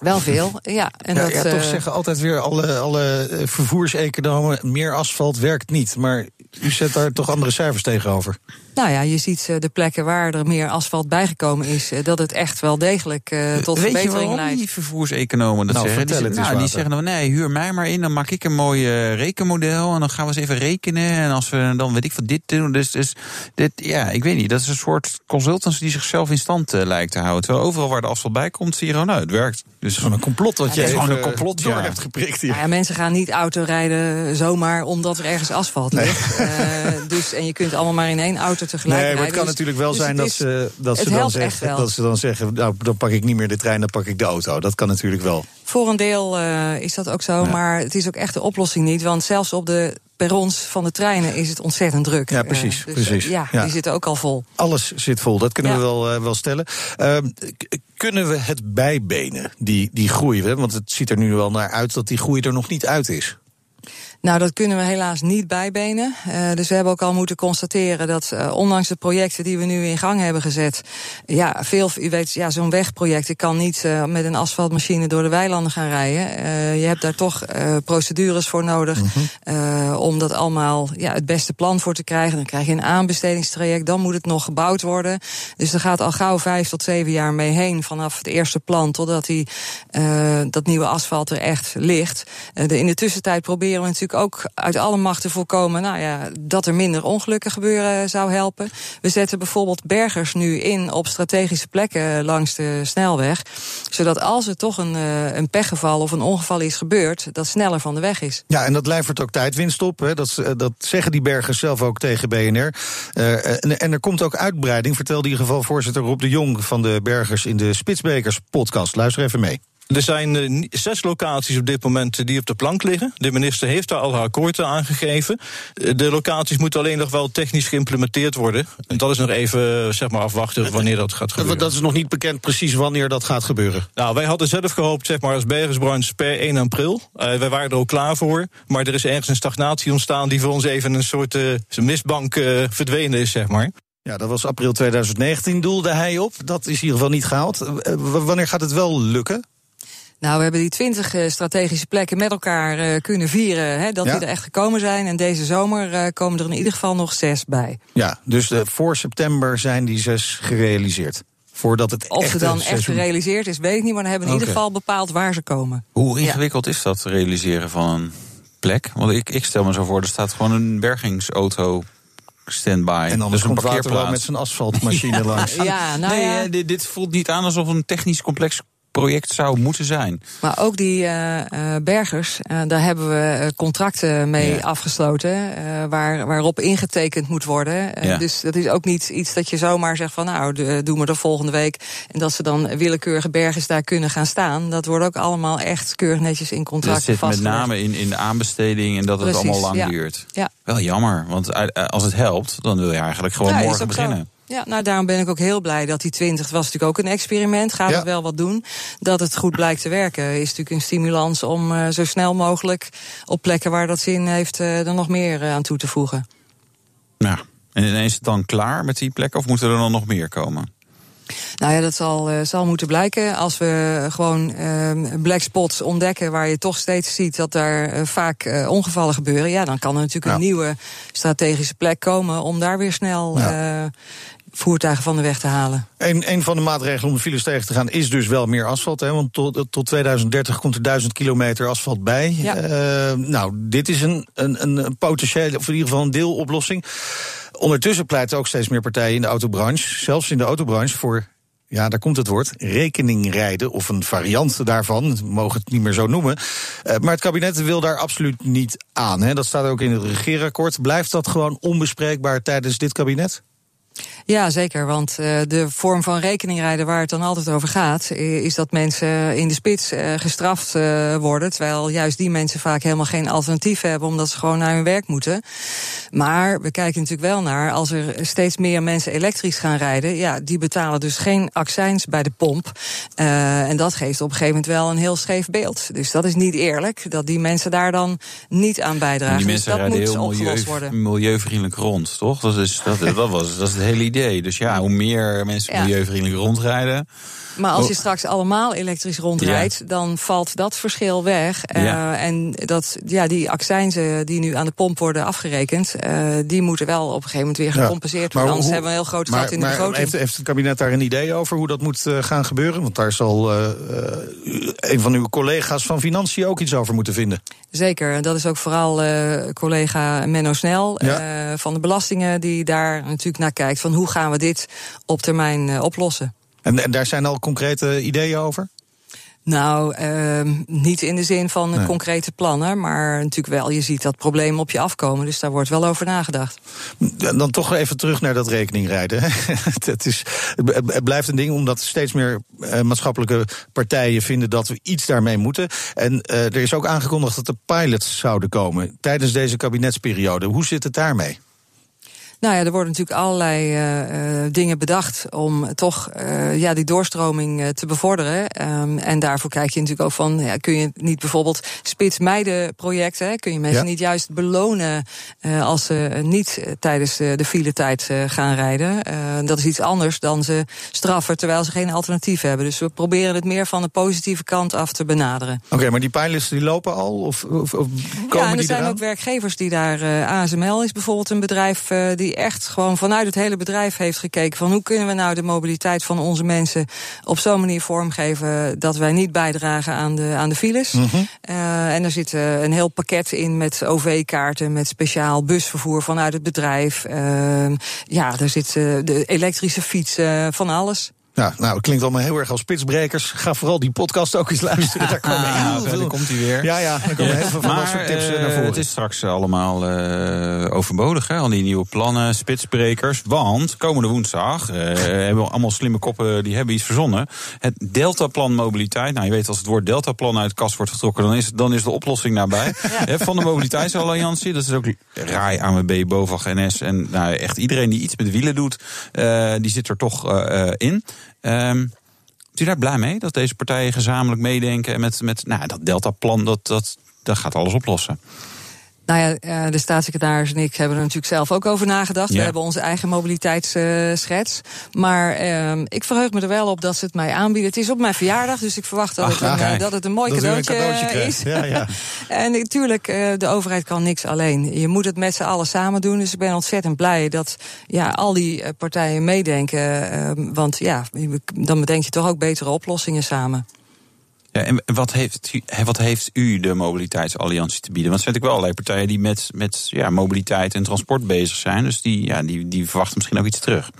Wel veel, ja. En ja, dat, ja, toch zeggen altijd weer alle, alle vervoerseconomen... meer asfalt werkt niet. Maar u zet daar toch andere cijfers tegenover? Nou ja, je ziet de plekken waar er meer asfalt bijgekomen is... dat het echt wel degelijk uh, tot Weet verbetering je leidt. die vervoerseconomen dat nou, zeggen? Die, het nou, die zeggen dan, nee, huur mij maar in... dan maak ik een mooi uh, rekenmodel en dan gaan we eens even rekenen... en als we dan weet ik van dit doen... Dus, dus dit, ja, ik weet niet, dat is een soort consultants... die zichzelf in stand uh, lijkt te houden. Terwijl overal waar de asfalt bij komt, zie je gewoon, nou, het werkt. Dus gewoon een complot wat ja, je gewoon een complot door ja. hebt geprikt hier. Nou ja, mensen gaan niet autorijden zomaar omdat er ergens asfalt Nee. ligt. Uh, *laughs* dus, en je kunt allemaal maar in één auto tegelijk Nee, maar het kan Dus- natuurlijk wel dus zijn dat is- ze, dat, ze dan zeggen, dat ze dan zeggen... nou, dan pak ik niet meer de trein, dan pak ik de auto. Dat kan natuurlijk wel. Voor een deel eh, is dat ook zo, maar het is ook echt de oplossing niet. Want zelfs op de perrons van de treinen is het ontzettend druk. Ja, precies, Eh, dus, precies. eh, ja, Ja. die zitten ook al vol. Alles zit vol, dat kunnen Ja. we wel, eh, wel stellen. Ehm, kunnen we het bijbenen, die, die groei? hè? Want het ziet er nu wel naar uit dat die groei er nog niet uit is. Nou, dat kunnen we helaas niet bijbenen. Eh, dus we hebben ook al moeten constateren dat eh, ondanks de projecten die we nu in gang hebben gezet, ja, veel, u weet, ja, zo'n wegproject, ik kan niet eh, met een asfaltmachine door de weilanden gaan rijden. Je hebt daar toch procedures voor nodig eh, om dat allemaal ja, het beste plan voor te krijgen. Dan krijg je een aanbestedingstraject, dan moet het nog gebouwd worden. Dus er gaat al gauw vijf tot zeven jaar mee heen vanaf het eerste plan totdat die, dat nieuwe asfalt er echt ligt. De, in de tussentijd proberen we natuurlijk ook uit alle macht te voorkomen nou ja, dat er minder ongelukken gebeuren zou helpen. We zetten bijvoorbeeld bergers nu in op strategische plekken langs de snelweg. Zodat als er toch een, eh, een pechgeval of een ongeval is gebeurd, dat sneller van de weg is. Ja, en dat levert ook tijdwinst op. Hè. Dat, eh, zeggen die bergers zelf ook tegen BNR. Eh, en, er komt ook uitbreiding, vertelde in ieder geval voorzitter Rob de Jong van de Bergers in de Spitsbrekers podcast. Luister even mee. Er zijn eh, zes locaties op dit moment eh, die op de plank liggen. De minister heeft daar al haar akkoord aan gegeven. Eh, De locaties moeten alleen nog wel technisch geïmplementeerd worden. En dat is nog even zeg maar afwachten wanneer dat gaat gebeuren. Dat is nog niet bekend precies wanneer dat gaat gebeuren. Nou, wij hadden zelf gehoopt, zeg maar, als bergersbranche per 1 april. Eh, wij waren er ook klaar voor. Maar er is ergens een stagnatie ontstaan die voor ons even een soort mistbank eh, verdwenen is, zeg maar. Ja, dat was april 2019, doelde hij op. Dat is in ieder geval niet gehaald. Eh, wanneer gaat het wel lukken? Nou, we hebben die twintig strategische plekken met elkaar eh, kunnen vieren. Hè, dat Ja. die er echt gekomen zijn. En deze zomer eh, komen er in ieder geval nog zes bij. Ja, dus eh, voor september zijn die zes gerealiseerd. Voordat het Of ze dan echt seizoen- gerealiseerd is, weet ik niet. Maar dan hebben we in ieder geval bepaald waar ze komen. Hoe Ja. ingewikkeld is dat realiseren van een plek? Want ik, ik stel me zo voor, er staat gewoon een bergingsauto standby. En dus anders een parkeerplaats. met zijn asfaltmachine *laughs* langs. Ja, nou nee, ja. eh, dit, dit voelt niet aan alsof een technisch complex project zou moeten zijn. Maar ook die eh, bergers, eh, daar hebben we contracten mee Ja. afgesloten. waar, waarop ingetekend moet worden. Ja. Dus dat is ook niet iets dat je zomaar zegt van nou, de, doen we volgende week. En dat ze dan willekeurige bergers daar kunnen gaan staan. Dat wordt ook allemaal echt keurig netjes in Dat contracten zit met vastgelegd. name in, in de aanbesteding en dat het allemaal lang ja. duurt. Ja. Wel jammer, want als het helpt, dan wil je eigenlijk gewoon morgen zo. Ja, nou daarom ben ik ook heel blij dat die 20, het was natuurlijk ook een experiment, gaat Ja. het wel wat doen. Dat het goed blijkt te werken, is natuurlijk een stimulans om eh, zo snel mogelijk op plekken waar dat zin heeft, eh, er nog meer eh, aan toe te voegen. Ja. En is het dan klaar met die plekken of moeten er dan nog meer komen? Nou ja, dat zal, zal moeten blijken. Als we gewoon uh, black spots ontdekken waar je toch steeds ziet dat daar vaak uh, ongevallen gebeuren, ja, dan kan er natuurlijk ja. een nieuwe strategische plek komen om daar weer snel ja. Voertuigen van de weg te halen. Een, een van de maatregelen om de files tegen te gaan is dus wel meer asfalt. Hè, want tot, tot 2030 komt er 1000 kilometer asfalt bij. Ja. nou, dit is een, een, een potentiële, of in ieder geval een deeloplossing. Ondertussen pleiten ook steeds meer partijen in de autobranche, zelfs in de autobranche, voor ja, daar komt het woord, rekeningrijden of een variant daarvan, we mogen het niet meer zo noemen. Uh, maar het kabinet wil daar absoluut niet aan. Hè. Dat staat ook in het regeerakkoord. Blijft dat gewoon onbespreekbaar tijdens dit kabinet? Ja, zeker. Want uh, de vorm van rekeningrijden waar het dan altijd over gaat, is dat mensen in de spits uh, gestraft uh, worden. Terwijl juist die mensen vaak helemaal geen alternatief hebben, omdat ze gewoon naar hun werk moeten. Maar we kijken natuurlijk wel naar, als er steeds meer mensen elektrisch gaan rijden, ja, die betalen dus geen accijns bij de pomp. en dat geeft op een gegeven moment wel een heel scheef beeld. Dus dat is niet eerlijk, dat die mensen daar dan niet aan bijdragen. En die dus mensen dat rijden moet heel milieu, worden. milieuvriendelijk rond, toch? Dat is, dat, dat was dat is het hele idee. Dus ja, hoe meer mensen milieuvriendelijk rondrijden. Maar als je Oh. straks allemaal elektrisch rondrijdt, dan valt dat verschil weg. Eh, Ja. En dat, ja, die accijnzen die nu aan de pomp worden afgerekend, eh, die moeten wel op een gegeven moment weer Ja. gecompenseerd worden. Anders hoe- hebben we een heel groot gat in de begroting. heeft, heeft het kabinet daar een idee over hoe dat moet eh, gaan gebeuren? Want daar zal eh, eh, een van uw collega's van Financiën ook iets over moeten vinden. Zeker, en dat is ook vooral eh, collega Menno Snel Ja. eh, van de belastingen die daar natuurlijk naar kijkt van hoe gaan we dit op termijn eh, oplossen. En, en daar zijn al concrete ideeën over? Nou, ehm, niet in de zin van Nee. concrete plannen, maar natuurlijk wel, je ziet dat problemen op je afkomen, dus daar wordt wel over nagedacht. Dan toch even terug naar dat rekeningrijden. *laughs* het, is, het het blijft een ding omdat steeds meer eh, maatschappelijke partijen vinden dat we iets daarmee moeten. En eh, er is ook aangekondigd dat er pilots zouden komen tijdens deze kabinetsperiode. Hoe zit het daarmee? Nou ja, er worden natuurlijk allerlei eh, eh, dingen bedacht om toch eh, ja, die doorstroming te bevorderen. Ehm, en daarvoor kijk je natuurlijk ook van, ja, kun je niet bijvoorbeeld spitsmeiden projecten, hè, kun je mensen Ja. niet juist belonen als ze niet tijdens de, de file-tijd eh, gaan rijden. Eh, dat is iets anders dan ze straffen terwijl ze geen alternatief hebben. Dus we proberen het meer van de positieve kant af te benaderen. Oké, maar die pilots die lopen al? Of, of, of komen ja, en er die zijn eraan? ook werkgevers die daar. ASML is bijvoorbeeld een bedrijf eh, die echt gewoon vanuit het hele bedrijf heeft gekeken van hoe kunnen we nou de mobiliteit van onze mensen op zo'n manier vormgeven dat wij niet bijdragen aan de, aan de files. Mhm. Eh, en er zit eh, een heel pakket in met OV-kaarten, met speciaal busvervoer vanuit het bedrijf. Ehm, ja, er zit eh, de elektrische fietsen, van alles. Ja, nou, het klinkt allemaal heel erg als spitsbrekers. Ga vooral die podcast ook eens luisteren. *laughs* Daar komen heel veel... daar komt hij weer. Ja, ja, daar komen heel veel van dat soort tips eh, naar voren. het is straks allemaal eh, overbodig, hè? al die nieuwe plannen, spitsbrekers. Want komende woensdag hebben we allemaal slimme koppen die hebben iets verzonnen. Het Deltaplan Mobiliteit. Nou, je weet, als het woord Deltaplan uit de kast wordt getrokken, dan is, dan is de oplossing nabij. *laughs* Van de Mobiliteitsalliantie. Dat is ook RAI, AMB, BOVAG, NS. En nou, echt iedereen die iets met wielen doet, die zit er toch in. Ehm Bent daar blij mee dat deze partijen gezamenlijk meedenken en met, met nou, dat Deltaplan, dat, dat, dat gaat alles oplossen? Nou ja, eh, de staatssecretaris en ik hebben er natuurlijk zelf ook over nagedacht. Ja. We hebben onze eigen mobiliteitsschets. maar ehm, ik verheug me er wel op dat ze het mij aanbieden. Het is op mijn verjaardag, dus ik verwacht dat, Ach, het, een, eh, dat het een mooi Dat u een cadeautje, eh, is. Ja, ja. *laughs* en natuurlijk, de overheid kan niks alleen. Je moet het met z'n allen samen doen. Dus ik ben ontzettend blij dat ja, al die partijen meedenken. ehm, want ja, dan bedenk je toch ook betere oplossingen samen. Ja, en wat heeft, wat heeft u de Mobiliteitsalliantie te bieden? Want er zijn natuurlijk wel allerlei partijen die met, met ja, mobiliteit en transport bezig zijn. Dus die, ja, die, die verwachten misschien ook iets terug.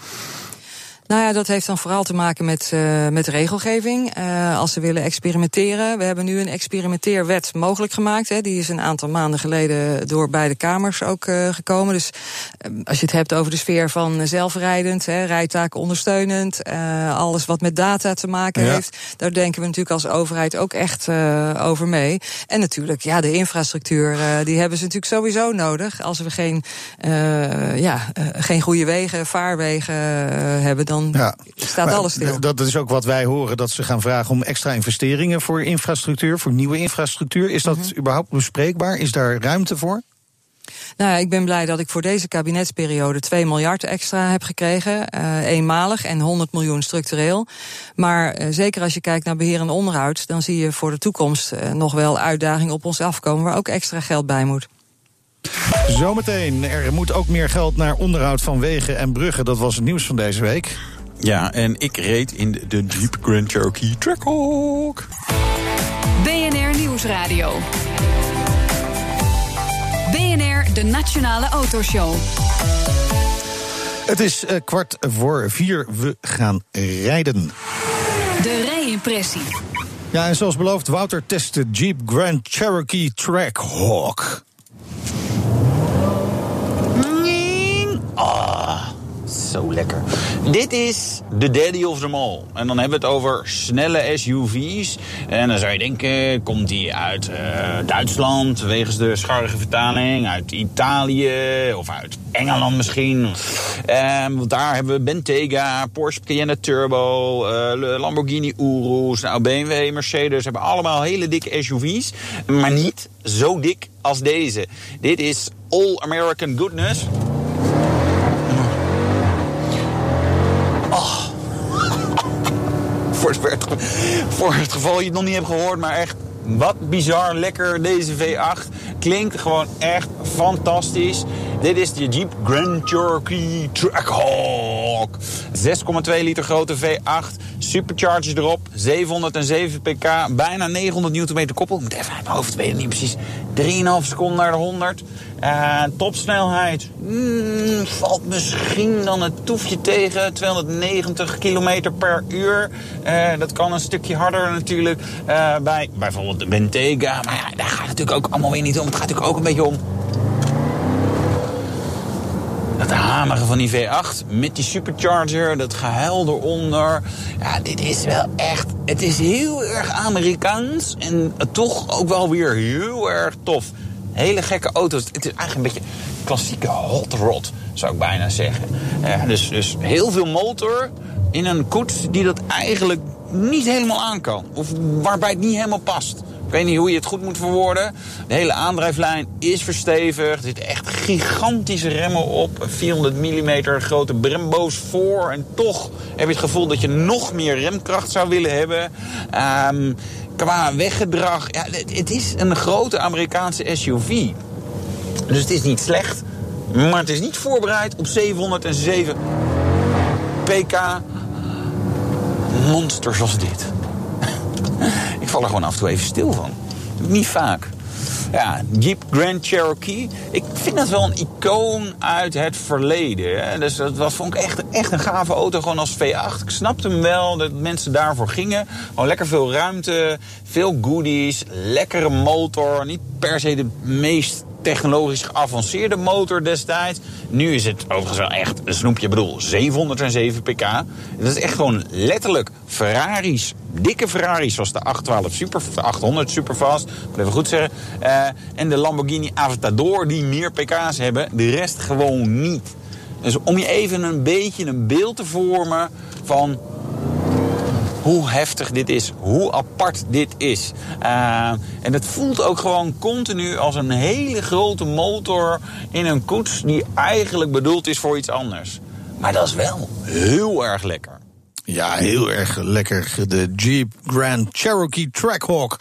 Nou ja, dat heeft dan vooral te maken met, uh, met regelgeving. Uh, als ze willen experimenteren. We hebben nu een experimenteerwet mogelijk gemaakt. Hè. Die is een aantal maanden geleden door beide kamers ook uh, gekomen. Dus als je het hebt over de sfeer van zelfrijdend, hè, rijtaken ondersteunend, alles wat met data te maken ja. heeft. Daar denken we natuurlijk als overheid ook echt over mee. En natuurlijk, ja, de infrastructuur, die hebben ze natuurlijk sowieso nodig. Als we geen, ja, geen goede wegen, vaarwegen hebben, dan ja, staat alles stil. Dat is ook wat wij horen, dat ze gaan vragen om extra investeringen voor infrastructuur, voor nieuwe infrastructuur. Is dat mm -hmm. überhaupt bespreekbaar? Is daar ruimte voor? Nou ja, ik ben blij dat ik voor deze kabinetsperiode 2 miljard extra heb gekregen. Uh, eenmalig en 100 miljoen structureel. Maar uh, zeker als je kijkt naar beheer en onderhoud, dan zie je voor de toekomst uh, nog wel uitdagingen op ons afkomen waar ook extra geld bij moet. Zometeen, er moet ook meer geld naar onderhoud van wegen en bruggen. Dat was het nieuws van deze week. Ja, en ik reed in de Jeep Grand Cherokee Trackhawk. BNR Nieuwsradio. BNR, de Nationale Autoshow. Het is uh, kwart voor vier. We gaan rijden. De rijimpressie. Ja, en zoals beloofd, Wouter test de Jeep Grand Cherokee Trackhawk. Ah, zo lekker. Dit is de daddy of them all. En dan hebben we het over snelle SUV's. En dan zou je denken, komt die uit uh, Duitsland... wegens de scharrige vertaling, uit Italië of uit Engeland misschien. Um, want daar hebben we Bentayga, Porsche Cayenne Turbo... Uh, Lamborghini Urus, nou, BMW, Mercedes... hebben allemaal hele dikke SUV's. Maar niet zo dik als deze. Dit is All American Goodness... voor, het, geval je het nog niet hebt gehoord, maar echt wat bizar lekker deze V8. Klinkt gewoon echt fantastisch. Dit is de Jeep Grand Cherokee Trackhawk. 6,2 liter grote V8. Superchargers erop. 707 pk. Bijna 900 Nm koppel. Ik moet even uit mijn hoofd weten, niet precies. 3,5 seconden naar de 100. Uh, topsnelheid. Mm, valt misschien dan het toefje tegen. 290 km per uur. Uh, dat kan een stukje harder natuurlijk. Uh, bij bijvoorbeeld de Bentayga. Maar ja, daar gaat het natuurlijk ook allemaal weer niet om. Het gaat natuurlijk ook een beetje om van die V8 met die supercharger, dat gehuil eronder. Ja, dit is wel echt. Het is heel erg Amerikaans en toch ook wel weer heel erg tof. Hele gekke auto's. Het is eigenlijk een beetje klassieke hot rod, zou ik bijna zeggen. Dus, dus heel veel motor in een koets die dat eigenlijk niet helemaal aan kan. Of waarbij het niet helemaal past. Ik weet niet hoe je het goed moet verwoorden. De hele aandrijflijn is verstevigd. Er zitten echt gigantische remmen op. 400 mm grote Brembo's voor. En toch heb je het gevoel dat je nog meer remkracht zou willen hebben. Um, qua weggedrag. Ja, het is een grote Amerikaanse SUV. Dus het is niet slecht. Maar het is niet voorbereid op 707 pk monsters als dit. *laughs* Ik val er gewoon af en toe even stil van. Niet vaak. Ja, Jeep Grand Cherokee. Ik vind dat wel een icoon uit het verleden. Hè. Dus dat vond ik echt, echt een gave auto, gewoon als V8. Ik snapte hem wel dat mensen daarvoor gingen. Gewoon lekker veel ruimte, veel goodies, lekkere motor. Niet per se de meest technologisch geavanceerde motor destijds. Nu is het overigens wel echt een snoepje. Ik bedoel, 707 pk. Dat is echt gewoon letterlijk Ferraris. Dikke Ferraris, zoals de 812 Super, de 800 Superfast. moet even goed zeggen. Uh, en de Lamborghini Aventador, die meer pk's hebben. De rest gewoon niet. Dus om je even een beetje een beeld te vormen van hoe heftig dit is, hoe apart dit is. Uh, en het voelt ook gewoon continu als een hele grote motor in een koets die eigenlijk bedoeld is voor iets anders. Maar dat is wel heel erg lekker. Ja, heel erg lekker. De Jeep Grand Cherokee Trackhawk.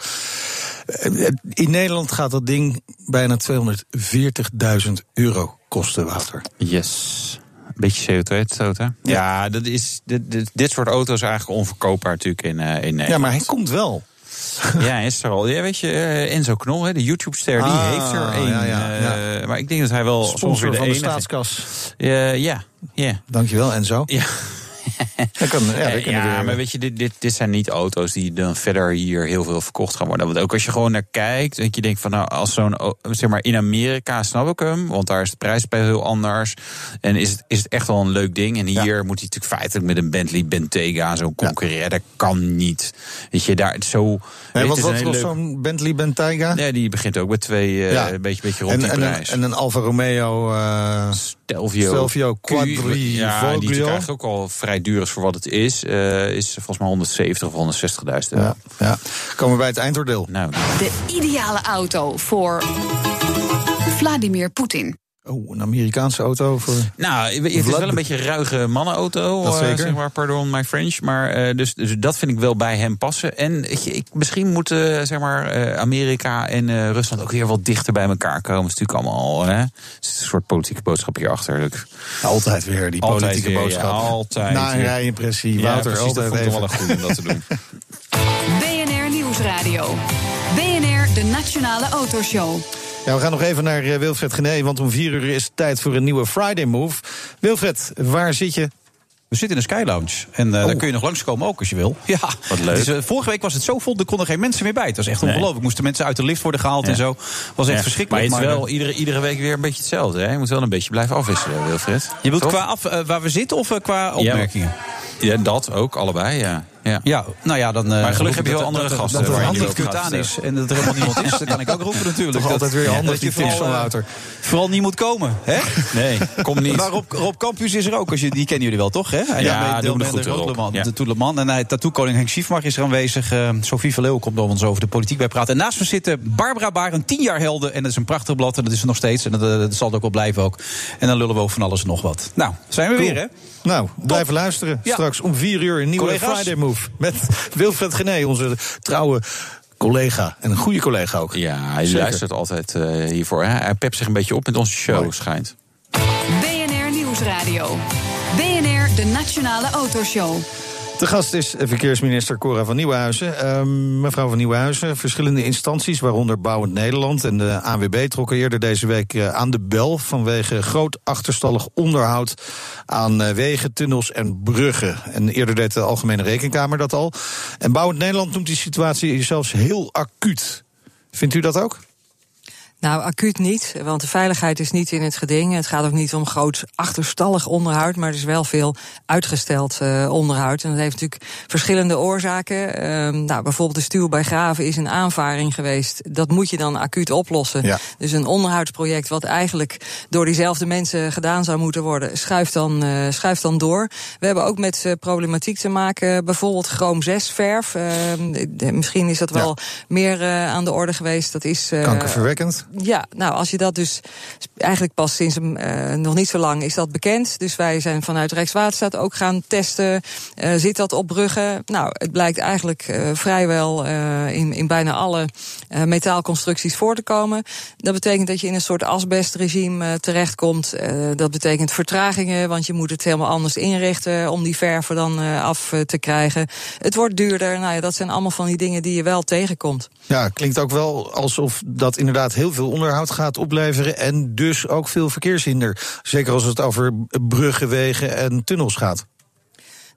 In Nederland gaat dat ding bijna 240.000 euro kosten, Wouter. Yes beetje CO2-uitstoot, hè? Ja. ja, dat is, dit, dit, dit, soort auto's eigenlijk onverkoopbaar natuurlijk in, uh, in Nederland. Ja, maar hij komt wel. *laughs* ja, is er al. Ja, weet je, uh, Enzo Knol, hè, de YouTube-ster, die ah, heeft er een. Ja, ja, uh, maar ik denk dat hij wel Sponsor soms van de, de staatskas. ja, ja. Dankjewel, Enzo. Ja. *laughs* Dat kan, ja, dat ja weer... maar weet je, dit, dit, dit zijn niet auto's die dan verder hier heel veel verkocht gaan worden. Want ook als je gewoon naar kijkt, dat je denkt van nou, als zo'n, zeg maar in Amerika snap ik hem, want daar is de prijsspel heel anders. En is het, is het echt wel een leuk ding. En hier ja. moet hij natuurlijk feitelijk met een Bentley Bentayga zo'n concurreren. Ja. Dat kan niet. Weet je, daar zo. Nee, wat kost zo'n Bentley Bentayga? Ja, die begint ook met twee, uh, ja. een beetje, beetje rond en, die en prijs. Een, en een Alfa Romeo uh, Stelvio, Stelvio Quadrifoglio. Ja, die is eigenlijk ook al vrij duur is voor wat het is. Uh, is volgens mij 170 of 160.000 euro. Ja, ja. Komen we bij het eindoordeel. Nou. De ideale auto voor Vladimir Poetin. Oh, een Amerikaanse auto voor. Nou, het is wel een beetje een ruige mannenauto. Dat eh, zeker. zeg maar, pardon my French. Maar eh, dus, dus dat vind ik wel bij hem passen. En ik, misschien moeten zeg maar, eh, Amerika en eh, Rusland ook weer wat dichter bij elkaar komen. Dat is natuurlijk allemaal hè, zit een soort politieke boodschap hierachter. Ik- Altijd weer die Altijd politieke weer, boodschap. ja, altijd Na een weer. rijimpressie. Ja, Wouter, precies, dat altijd vond ik even. wel een goede om dat te doen. *laughs* BNR Nieuwsradio. BNR, de Nationale Autoshow. Ja, we gaan nog even naar eh, Wilfred Gené, want om vier uur is het tijd voor een nieuwe Friday Move. Wilfred, waar zit je? We zitten in de Sky Lounge. En eh, Oh. daar kun je nog langskomen ook als je wil. Ja, Wat leuk. Is, eh, vorige week was het zo vol, er konden geen mensen meer bij. Het was echt Nee. ongelooflijk. Moesten mensen uit de lift worden gehaald Ja. en zo. was echt Ja, verschrikkelijk. Maar het is wel iedere, iedere week weer een beetje hetzelfde. Hè? Je moet wel een beetje blijven afwisselen, Wilfred. je bedoelt Toch? qua af, waar we zitten of qua opmerkingen? Ja, dat ook, allebei, ja. Ja. Ja, nou ja, dan. eh, Maar gelukkig heb je wel andere gasten Dat het je handig niet over kut gaat aan stellen. is en dat er helemaal niemand is. Dat kan ik ook roepen natuurlijk. Toch Dat- altijd weer handig, die tips vooral, van eh, Wouter. Vooral niet moet komen, hè? Nee, kom niet. Maar Rob, Rob Campus is er ook. Als je, die kennen jullie wel, toch? Hè? Hij Ja, de de de Toeleman. En hij, tattoo-koning Henk Schiefmar is er aanwezig. Eh, Sophie Verleeuw komt door ons over de politiek bij praten. En naast me zitten Barbara Baar, een tien jaar helden. En dat is een prachtig blad en dat is er nog steeds. En dat, dat zal het ook wel blijven ook. En dan lullen we over van alles en nog wat. Nou, zijn we Cool. weer, hè? Nou, blijven luisteren. Ja. Straks om vier uur een nieuwe Collega's. Friday Move. Met *laughs* Wilfred Gené, onze trouwe collega. En een goede collega ook. Ja, hij Zeker. luistert altijd eh, hiervoor. Hè? Hij pept zich een beetje op met onze show, Mooi. schijnt. BNR Nieuwsradio. BNR, de Nationale Autoshow. De gast is verkeersminister Cora van Nieuwenhuizen. Ehm, mevrouw van Nieuwenhuizen, verschillende instanties, waaronder Bouwend Nederland en de ANWB, trokken eerder deze week eh, aan de bel vanwege groot achterstallig onderhoud aan eh, wegen, tunnels en bruggen. En eerder deed de Algemene Rekenkamer dat al. En Bouwend Nederland noemt die situatie zelfs heel acuut. Vindt u dat ook? Nou, acuut niet, want de veiligheid is niet in het geding. Het gaat ook niet om groot achterstallig onderhoud, maar er is wel veel uitgesteld eh, onderhoud. En dat heeft natuurlijk verschillende oorzaken. Ehm, nou, bijvoorbeeld de stuw bij Graven is een aanvaring geweest. Dat moet je dan acuut oplossen. Ja. Dus een onderhoudsproject wat eigenlijk door diezelfde mensen gedaan zou moeten worden, schuift dan, eh, schuift dan door. We hebben ook met eh, problematiek te maken, bijvoorbeeld chroom 6 verf. Ehm, misschien is dat wel meer aan de orde geweest. Dat is Kankerverwekkend? Ja, nou, als je dat dus eigenlijk pas sinds eh, nog niet zo lang is dat bekend. Dus wij zijn vanuit Rijkswaterstaat ook gaan testen. Eh, zit dat op bruggen? Nou, het blijkt eigenlijk eh, vrijwel in, in bijna alle metaalconstructies voor te komen. Dat betekent dat je in een soort asbestregime terechtkomt. Dat betekent vertragingen, want je moet het helemaal anders inrichten om die verven dan af te krijgen. Het wordt duurder. Nou ja, dat zijn allemaal van die dingen die je wel tegenkomt. Ja, klinkt ook wel alsof dat inderdaad heel veel onderhoud gaat opleveren. En dus ook veel verkeershinder. Zeker als het over bruggen, wegen en tunnels gaat.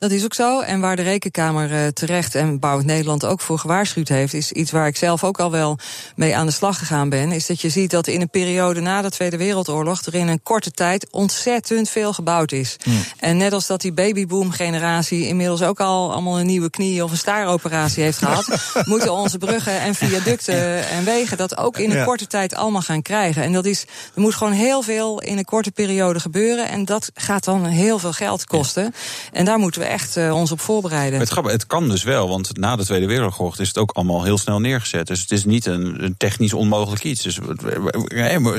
Dat is ook zo. En waar de Rekenkamer eh, terecht en Bouwend Nederland ook voor gewaarschuwd heeft, is iets waar ik zelf ook al wel mee aan de slag gegaan ben. Is dat je ziet dat in een periode na de Tweede Wereldoorlog er in een korte tijd ontzettend veel gebouwd is. En net als dat die babyboom-generatie inmiddels ook al allemaal een nieuwe knie of een staaroperatie heeft gehad, *laughs* moeten onze bruggen en viaducten en wegen dat ook in een Ja. korte tijd allemaal gaan krijgen. En dat is, er moet gewoon heel veel in een korte periode gebeuren. En dat gaat dan heel veel geld kosten. En daar moeten we echt eh, ons op voorbereiden. Het, het kan dus wel, want na de Tweede Wereldoorlog is het ook allemaal heel snel neergezet. Dus het is niet een, een technisch onmogelijk iets. Dus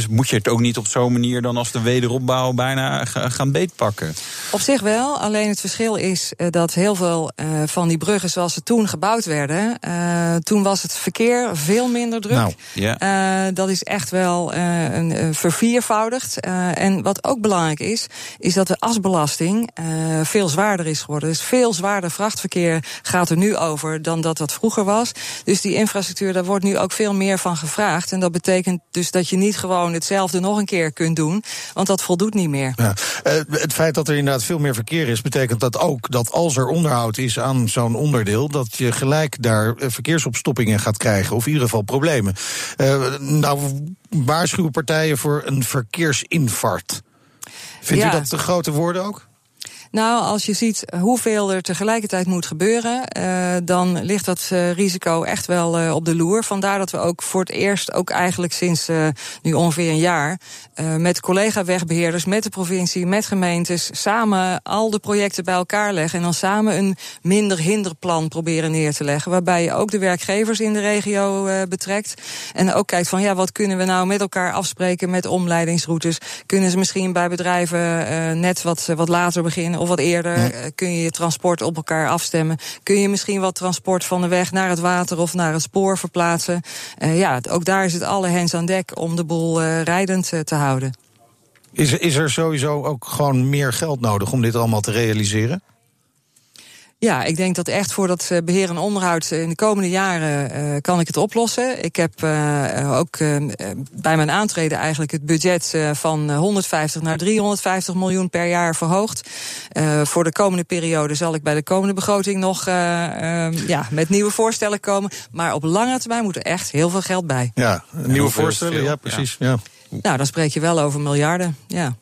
moet je het ook niet op zo'n manier dan als de wederopbouw bijna ga- gaan beetpakken? Op zich wel, alleen het verschil is eh, dat heel veel eh, van die bruggen zoals ze toen gebouwd werden, eh, toen was het verkeer veel minder druk. Nou. Eh, dat is echt wel eh, een, verviervoudigd. Eh, en wat ook belangrijk is, is dat de asbelasting eh, veel zwaarder is geworden. Dus veel zwaarder vrachtverkeer gaat er nu over dan dat dat vroeger was. Dus die infrastructuur, daar wordt nu ook veel meer van gevraagd. En dat betekent dus dat je niet gewoon hetzelfde nog een keer kunt doen, want dat voldoet niet meer. Ja. Eh, het feit dat er inderdaad veel meer verkeer is, betekent dat ook dat als er onderhoud is aan zo'n onderdeel, dat je gelijk daar eh, verkeersopstoppingen gaat krijgen, of in ieder geval problemen. Eh, nou, waarschuwen partijen voor een verkeersinfart. Vindt Ja. u dat te grote woorden ook? Nou, als je ziet hoeveel er tegelijkertijd moet gebeuren, uh, dan ligt dat uh, risico echt wel uh, op de loer. Vandaar dat we ook voor het eerst, ook eigenlijk sinds nu ongeveer een jaar, met collega-wegbeheerders, met de provincie, met gemeentes, samen al de projecten bij elkaar leggen en dan samen een minder hinderplan proberen neer te leggen. Waarbij je ook de werkgevers in de regio betrekt. En ook kijkt van ja, wat kunnen we nou met elkaar afspreken met omleidingsroutes? Kunnen ze misschien bij bedrijven net wat, wat later beginnen? Of wat eerder. Eh, kun je je transport op elkaar afstemmen. Kun je misschien wat transport van de weg naar het water of naar het spoor verplaatsen. Uh, ja, ook daar is het alle hens aan dek om de boel uh, rijdend te houden. Is, is er sowieso ook gewoon meer geld nodig om dit allemaal te realiseren? Ja, ik denk dat echt voor dat eh, beheer en onderhoud in de komende jaren uh, kan ik het oplossen. Ik heb uh, ook bij mijn aantreden eigenlijk het budget van 150 naar 350 miljoen per jaar verhoogd. voor de komende periode zal ik bij de komende begroting nog ja, met nieuwe voorstellen komen. Maar op lange termijn moet er echt heel veel geld bij. Ja, nieuwe voorstellen, ja precies. Ja. ja. Nou, dan spreek je wel over miljarden, ja.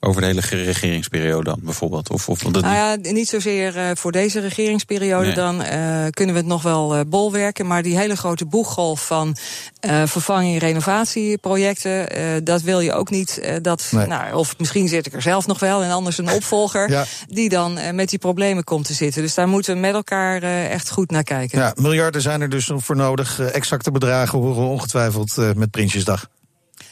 Over de hele regeringsperiode dan bijvoorbeeld? Of, of dat... Nou ja, niet zozeer uh, voor deze regeringsperiode. Nee. Dan uh, kunnen we het nog wel uh, bolwerken. Maar die hele grote boeggolf van vervanging- renovatieprojecten... dat wil je ook niet. dat, nee. nou, of misschien zit ik er zelf nog wel en anders een opvolger... *laughs* ja. die dan met die problemen komt te zitten. Dus daar moeten we met elkaar echt goed naar kijken. Ja, miljarden zijn er dus voor nodig. exacte bedragen horen we ongetwijfeld met Prinsjesdag.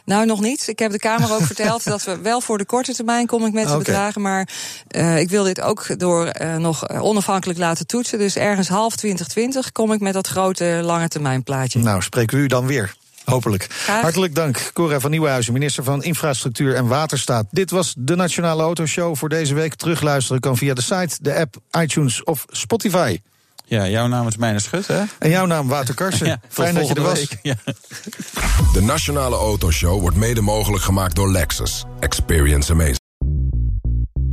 Nou, nog niet. Ik heb de Kamer ook *laughs* verteld dat we wel voor de korte termijn kom ik met okay. de bedragen. Maar uh, ik wil dit ook door uh, nog onafhankelijk laten toetsen. Dus ergens half 2020 kom ik met dat grote lange termijn plaatje. Nou, spreken we u dan weer. Hopelijk. Graag. Hartelijk dank, Cora van Nieuwenhuizen, minister van Infrastructuur en Waterstaat. Dit was de Nationale Autoshow voor deze week. Terugluisteren kan via de site, de app, iTunes of Spotify. Ja, jouw naam is Meijner Schut, hè? En jouw naam Wouter Karsen. *laughs* ja, Fijn dat je er was. Week, ja. De Nationale Autoshow wordt mede mogelijk gemaakt door Lexus. Experience amazing.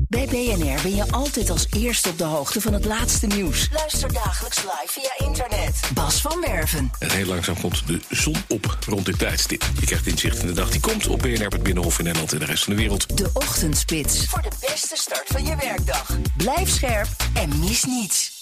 Bij BNR ben je altijd als eerste op de hoogte van het laatste nieuws. Luister dagelijks live via internet. Bas van Werven. En heel langzaam komt de zon op rond dit tijdstip. Je krijgt inzicht in de dag die komt op BNR, het Binnenhof in Nederland en de rest van de wereld. De Ochtendspits. Voor de beste start van je werkdag. Blijf scherp en mis niets.